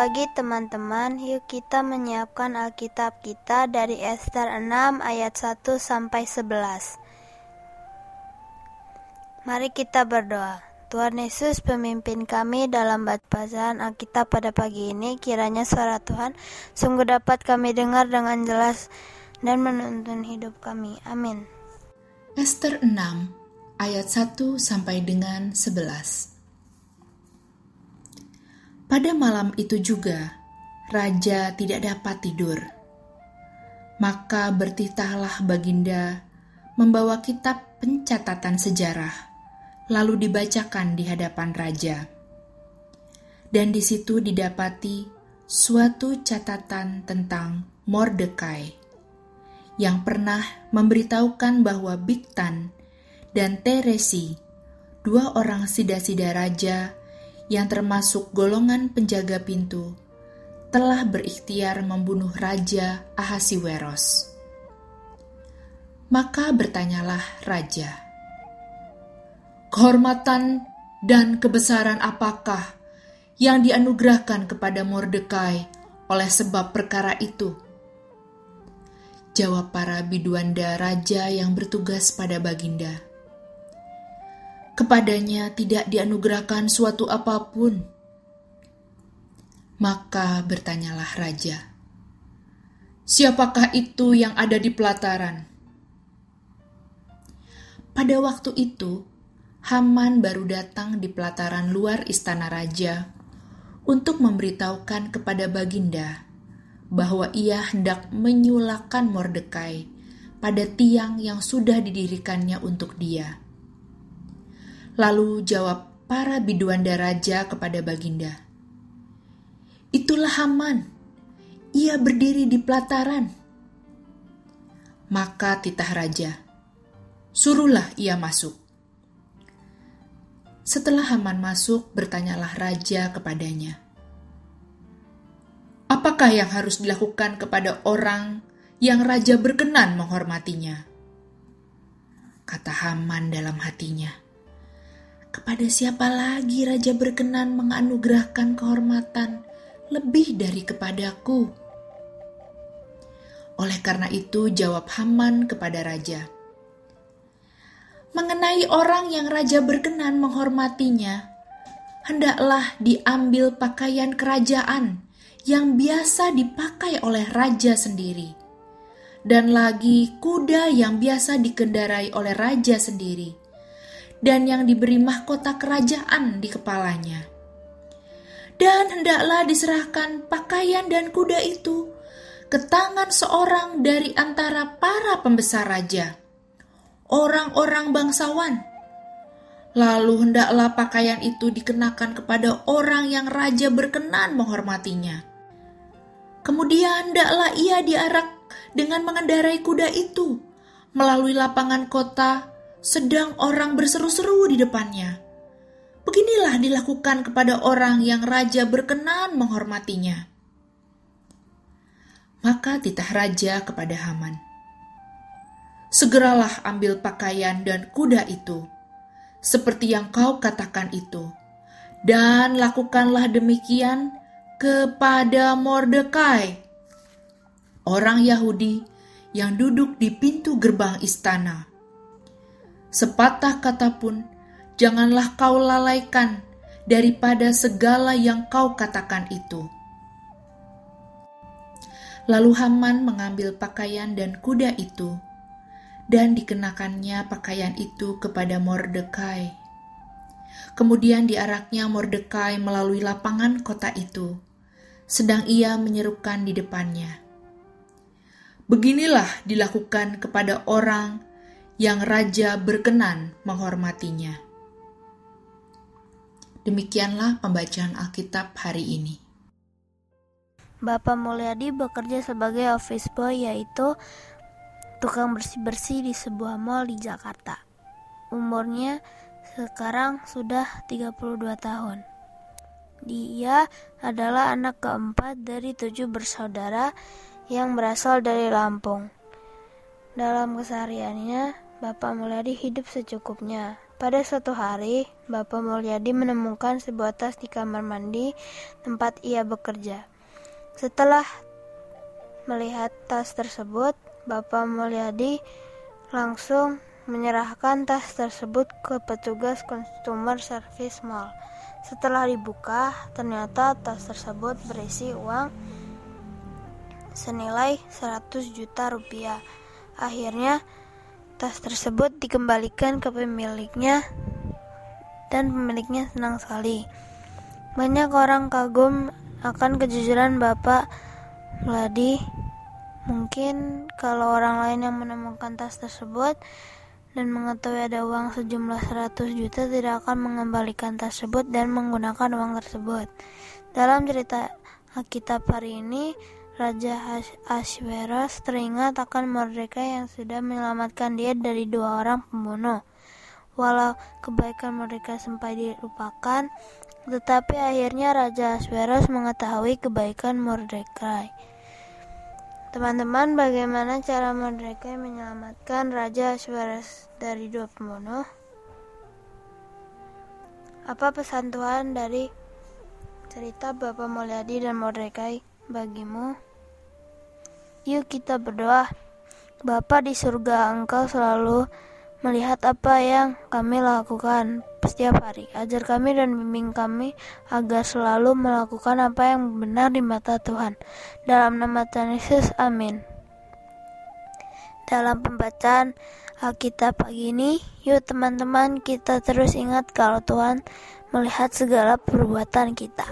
Pagi teman-teman. Yuk kita menyiapkan Alkitab kita dari Ester 6 ayat 1 sampai 11. Mari kita berdoa. Tuhan Yesus pemimpin kami dalam bacaan Alkitab pada pagi ini. Kiranya suara Tuhan sungguh dapat kami dengar dengan jelas dan menuntun hidup kami. Amin. Ester 6 ayat 1 sampai dengan 11. Pada malam itu juga, raja tidak dapat tidur. Maka bertitahlah Baginda membawa kitab pencatatan sejarah, lalu dibacakan di hadapan raja. Dan di situ didapati suatu catatan tentang Mordekai yang pernah memberitahukan bahwa Biktan dan Teresi, dua orang sida-sida raja yang termasuk golongan penjaga pintu, telah berikhtiar membunuh Raja Ahasiweros. Maka bertanyalah Raja, Kehormatan dan kebesaran apakah yang dianugerahkan kepada Mordekai oleh sebab perkara itu? Jawab para biduanda raja yang bertugas pada Baginda kepadanya tidak dianugerahkan suatu apa pun. Maka bertanyalah raja, "Siapakah itu yang ada di pelataran?" Pada waktu itu, Haman baru datang di pelataran luar istana raja untuk memberitahukan kepada Baginda bahwa ia hendak menyulakan Mordekai pada tiang yang sudah didirikannya untuk dia. Lalu jawab para biduanda raja kepada Baginda. Itulah Haman. Ia berdiri di pelataran. Maka titah raja, suruhlah ia masuk. Setelah Haman masuk, bertanyalah raja kepadanya, "Apakah yang harus dilakukan kepada orang yang raja berkenan menghormatinya?" Kata Haman dalam hatinya, kepada siapa lagi raja berkenan menganugerahkan kehormatan lebih dari kepadaku? Oleh karena itu, jawab Haman kepada raja, "Mengenai orang yang raja berkenan menghormatinya, hendaklah diambil pakaian kerajaan yang biasa dipakai oleh raja sendiri, dan lagi kuda yang biasa dikendarai oleh raja sendiri." Dan yang diberi mahkota kerajaan di kepalanya. Dan hendaklah diserahkan pakaian dan kuda itu ke tangan seorang dari antara para pembesar raja, orang-orang bangsawan. Lalu hendaklah pakaian itu dikenakan kepada orang yang raja berkenan menghormatinya. Kemudian hendaklah ia diarak dengan mengendarai kuda itu melalui lapangan kota sedang orang berseru-seru di depannya. Beginilah dilakukan kepada orang yang raja berkenan menghormatinya. Maka titah raja kepada Haman, "Segeralah ambil pakaian dan kuda itu, seperti yang kau katakan itu, dan lakukanlah demikian kepada Mordekai, orang Yahudi yang duduk di pintu gerbang istana." Sepatah kata pun janganlah kau lalaikan daripada segala yang kau katakan itu. Lalu Haman mengambil pakaian dan kuda itu, dan dikenakannya pakaian itu kepada Mordekai. Kemudian diaraknya Mordekai melalui lapangan kota itu, sedang ia menyerukan di depannya. Beginilah dilakukan kepada orang yang raja berkenan menghormatinya. Demikianlah pembacaan Alkitab hari ini. Bapak Mulyadi bekerja sebagai office boy yaitu tukang bersih-bersih di sebuah mall di Jakarta. Umurnya sekarang sudah 32 tahun. Dia adalah anak keempat dari tujuh bersaudara yang berasal dari Lampung. Dalam kesehariannya, Bapak Mulyadi hidup secukupnya, Pada suatu hari, Bapak Mulyadi menemukan sebuah tas di kamar mandi tempat ia bekerja. Setelah melihat tas tersebut, Bapak Mulyadi langsung menyerahkan tas tersebut ke petugas customer service mall. Setelah dibuka, ternyata tas tersebut berisi uang senilai 100 juta rupiah. Akhirnya, Tas tersebut dikembalikan ke pemiliknya dan pemiliknya senang sekali. Banyak orang kagum akan kejujuran Bapak Meladi. Mungkin kalau orang lain yang menemukan tas tersebut dan mengetahui ada uang sejumlah 100 juta tidak akan mengembalikan tas tersebut dan menggunakan uang tersebut. Dalam cerita Alkitab hari ini, Raja Ashweros teringat akan Mordeka yang sudah menyelamatkan dia dari dua orang pembunuh. Walau kebaikan Mordeka sampai dilupakan, tetapi akhirnya Raja Ashweros mengetahui kebaikan Mordekai. Teman-teman, bagaimana cara Mordekai menyelamatkan Raja Ashweros dari dua pembunuh? Apa pesan Tuhan dari cerita Bapak Mulyadi dan Mordekai bagimu? Yuk kita berdoa. Bapa di surga, Engkau selalu melihat apa yang kami lakukan setiap hari. Ajar kami dan bimbing kami agar selalu melakukan apa yang benar di mata Tuhan. Dalam nama Tuhan Yesus, amin. Dalam pembacaan Alkitab pagi ini, yuk teman-teman kita terus ingat kalau Tuhan melihat segala perbuatan kita.